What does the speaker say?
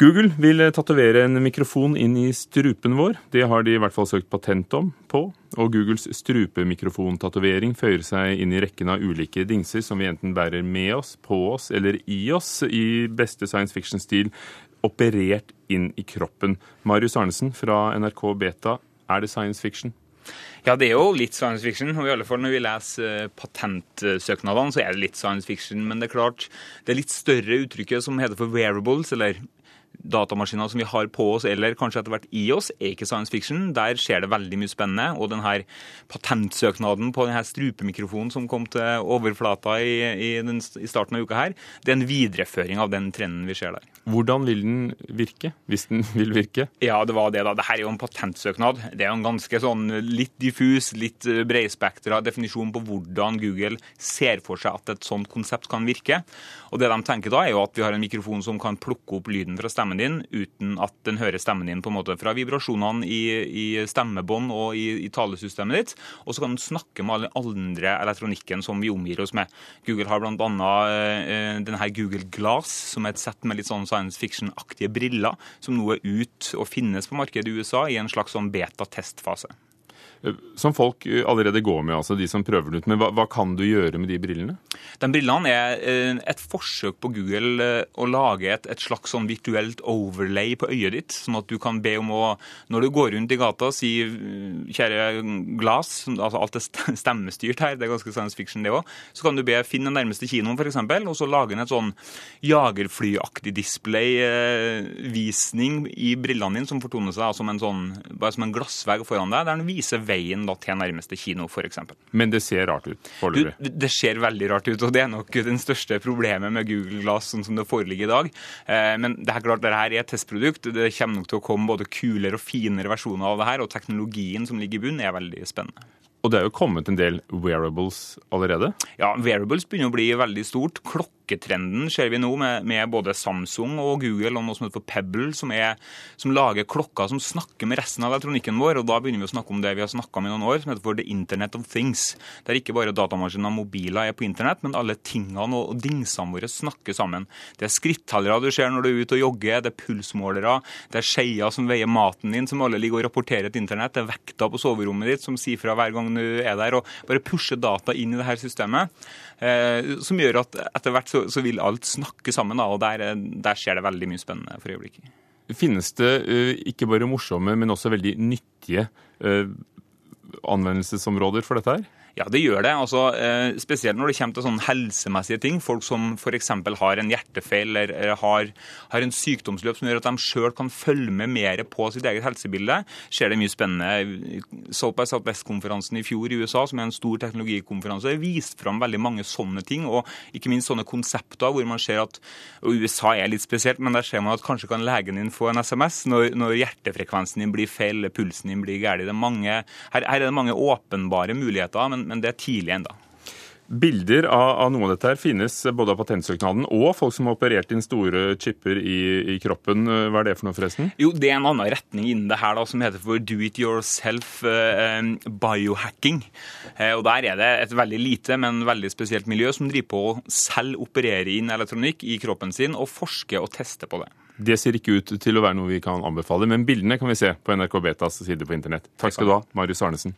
Google vil tatovere en mikrofon inn i strupen vår. Det har de i hvert fall søkt patent om på. Og Googles strupemikrofontatovering føyer seg inn i rekken av ulike dingser som vi enten bærer med oss, på oss eller i oss, i beste science fiction-stil operert inn i kroppen. Marius Arnesen fra NRK Beta, er det science fiction? Ja, det er jo litt science fiction. og i alle fall Når vi leser patentsøknadene, så er det litt science fiction. Men det er klart, det er litt større uttrykket som heter for wearables, eller datamaskiner som vi har på oss eller kanskje etter hvert i oss, er ikke science fiction. Der skjer det veldig mye spennende. Og denne patentsøknaden på denne strupemikrofonen som kom til overflata i, i, den, i, starten av uka her, det er en videreføring av den trenden vi ser der. Hvordan vil den virke, hvis den vil virke? Ja, det var det, da. Dette er jo en patentsøknad. Det er jo en ganske sånn litt diffus, litt bredspektra definisjon på hvordan Google ser for seg at et sånt konsept kan virke. Og det de tenker da, er jo at vi har en mikrofon som kan plukke opp lyden fra stemmen din uten at den hører stemmen din på en måte fra vibrasjonene i, i stemmebånd og i, i, talesystemet ditt. Og så kan den snakke med alle andre elektronikken som vi omgir oss med. Google har bl.a. Eh, denne Google Glass, som er et sett med litt sånn science fiction-aktige briller, som nå er ut og finnes på markedet i USA i en slags sånn beta-testfase. Som folk allerede går med, altså de som prøver det ut. Men hva, hva, kan du gjøre med de brillene? De brillene er eh, et forsøk på Google eh, å lage et, et, slags sånn virtuelt overlay på øyet ditt. Sånn at du kan be om å Når du går rundt i gata, si kjære Glass, altså alt er stemmestyrt her, det er ganske science fiction det òg, så kan du be finne den nærmeste kinoen f.eks., og så lage en et sånn jagerflyaktig display-visning eh, i brillene dine som fortoner seg som en sånn, som en glassvegg foran deg, der den viser veien da, til nærmeste kino, f.eks. Men det ser rart ut foreløpig? Det ser veldig rart ut, og det er nok den største problemet med Google Glass sånn som det foreligger i dag. Eh, men det er klart, dette er et testprodukt. Det kommer nok til å komme både kulere og finere versjoner av det her, og teknologien som ligger i bunnen, er veldig spennende. Og det er jo kommet en del wearables allerede? Ja, wearables begynner å bli veldig stort. Klokke klokketrenden ser vi nå med, med, både Samsung og Google og noe som heter Pebble, som, er, som, lager klokker som snakker med resten av elektronikken vår. og Da begynner vi å snakke om det vi har snakka om i noen år, som heter for The Internet of Things. Der ikke bare datamaskiner og mobiler er på internett, men alle tingene og dingsene våre snakker sammen. Det er skrittellere du ser når du er ute og jogger, det er pulsmålere, det er skeier som veier maten din, som alle ligger og rapporterer til internett, det er vekta på soverommet ditt som sier fra hver gang du er der, og bare pusher data inn i det her systemet. Eh, som gjør at etter hvert så, så vil alt snakke sammen, da, og der, der, skjer det veldig mye spennende for øyeblikket. Finnes det uh, ikke bare morsomme, men også veldig nyttige uh, anvendelsesområder for dette her? Ja, det gjør det. Altså, eh, spesielt når det kommer til sånne helsemessige ting. Folk som f.eks. har en hjertefeil eller har, har, en sykdomsløp som gjør at de sjøl kan følge med mer på sitt eget helsebilde, skjer det mye spennende. South by Southwest-konferansen i fjor i USA, som er en stor teknologikonferanse, viste fram veldig mange sånne ting, og ikke minst sånne konsepter hvor man ser at og USA er litt spesielt, men der ser man at kanskje kan legen din få en SMS når, når hjertefrekvensen din blir feil, pulsen din blir gæren. Her, her er det mange åpenbare muligheter. men men, det er tidlig ennå. Bilder av, av, noe av dette her finnes både av patentsøknaden og folk som har operert inn store chipper i, i, kroppen. Hva er det for noe, forresten? Jo, Det er en annen retning innen det her da, som heter for do it yourself eh, biohacking. Eh, og Der er det et veldig lite, men veldig spesielt miljø som driver på å selv operere inn elektronikk i kroppen sin og forske og teste på det. Det ser ikke ut til å være noe vi kan anbefale, men bildene kan vi se på NRK Betas side på internett. Takk skal du ha, Marius Arnesen.